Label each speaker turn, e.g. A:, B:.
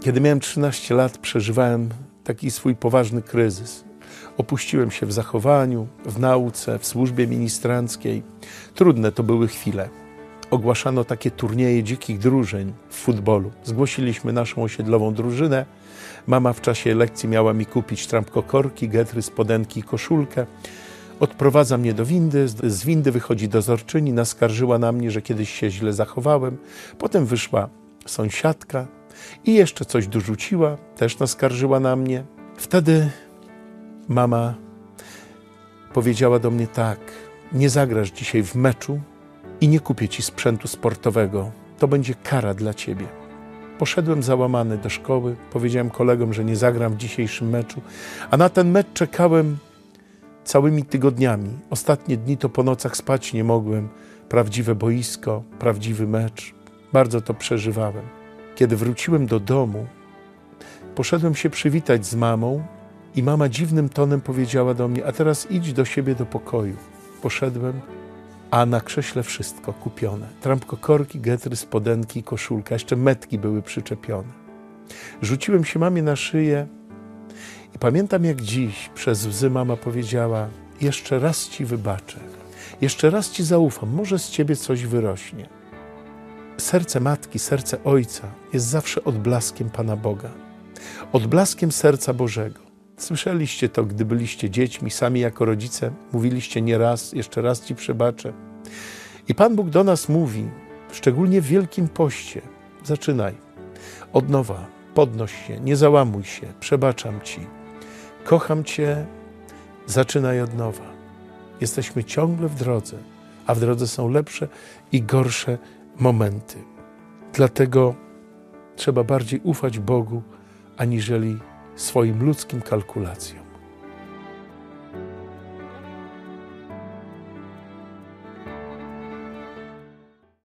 A: Kiedy miałem 13 lat, przeżywałem taki swój poważny kryzys. Opuściłem się w zachowaniu, w nauce, w służbie ministranckiej. Trudne to były chwile. Ogłaszano takie turnieje dzikich drużyn w futbolu. Zgłosiliśmy naszą osiedlową drużynę. Mama w czasie lekcji miała mi kupić trampkokorki, getry, spodenki i koszulkę. Odprowadza mnie do windy, z windy wychodzi dozorczyni, naskarżyła na mnie, że kiedyś się źle zachowałem. Potem wyszła sąsiadka i jeszcze coś dorzuciła, też naskarżyła na mnie. Wtedy mama powiedziała do mnie tak: Nie zagrasz dzisiaj w meczu i nie kupię ci sprzętu sportowego. To będzie kara dla ciebie. Poszedłem załamany do szkoły, powiedziałem kolegom, że nie zagram w dzisiejszym meczu, a na ten mecz czekałem całymi tygodniami. Ostatnie dni to po nocach spać nie mogłem. Prawdziwe boisko, prawdziwy mecz. Bardzo to przeżywałem. Kiedy wróciłem do domu, poszedłem się przywitać z mamą i mama dziwnym tonem powiedziała do mnie: A teraz idź do siebie do pokoju. Poszedłem, a na krześle wszystko kupione. Trampkokorki, getry, spodenki, koszulka, jeszcze metki były przyczepione. Rzuciłem się mamie na szyję i pamiętam jak dziś przez łzy mama powiedziała: Jeszcze raz ci wybaczę, jeszcze raz ci zaufam, może z ciebie coś wyrośnie. Serce matki, serce ojca jest zawsze odblaskiem Pana Boga, odblaskiem serca Bożego. Słyszeliście to, gdy byliście dziećmi, sami jako rodzice, mówiliście nie raz, jeszcze raz ci przebaczę. I Pan Bóg do nas mówi, szczególnie w Wielkim Poście, zaczynaj od nowa, podnoś się, nie załamuj się, przebaczam ci, kocham cię, zaczynaj od nowa. Jesteśmy ciągle w drodze, a w drodze są lepsze i gorsze momenty. Dlatego trzeba bardziej ufać Bogu, aniżeli swoim ludzkim kalkulacjom.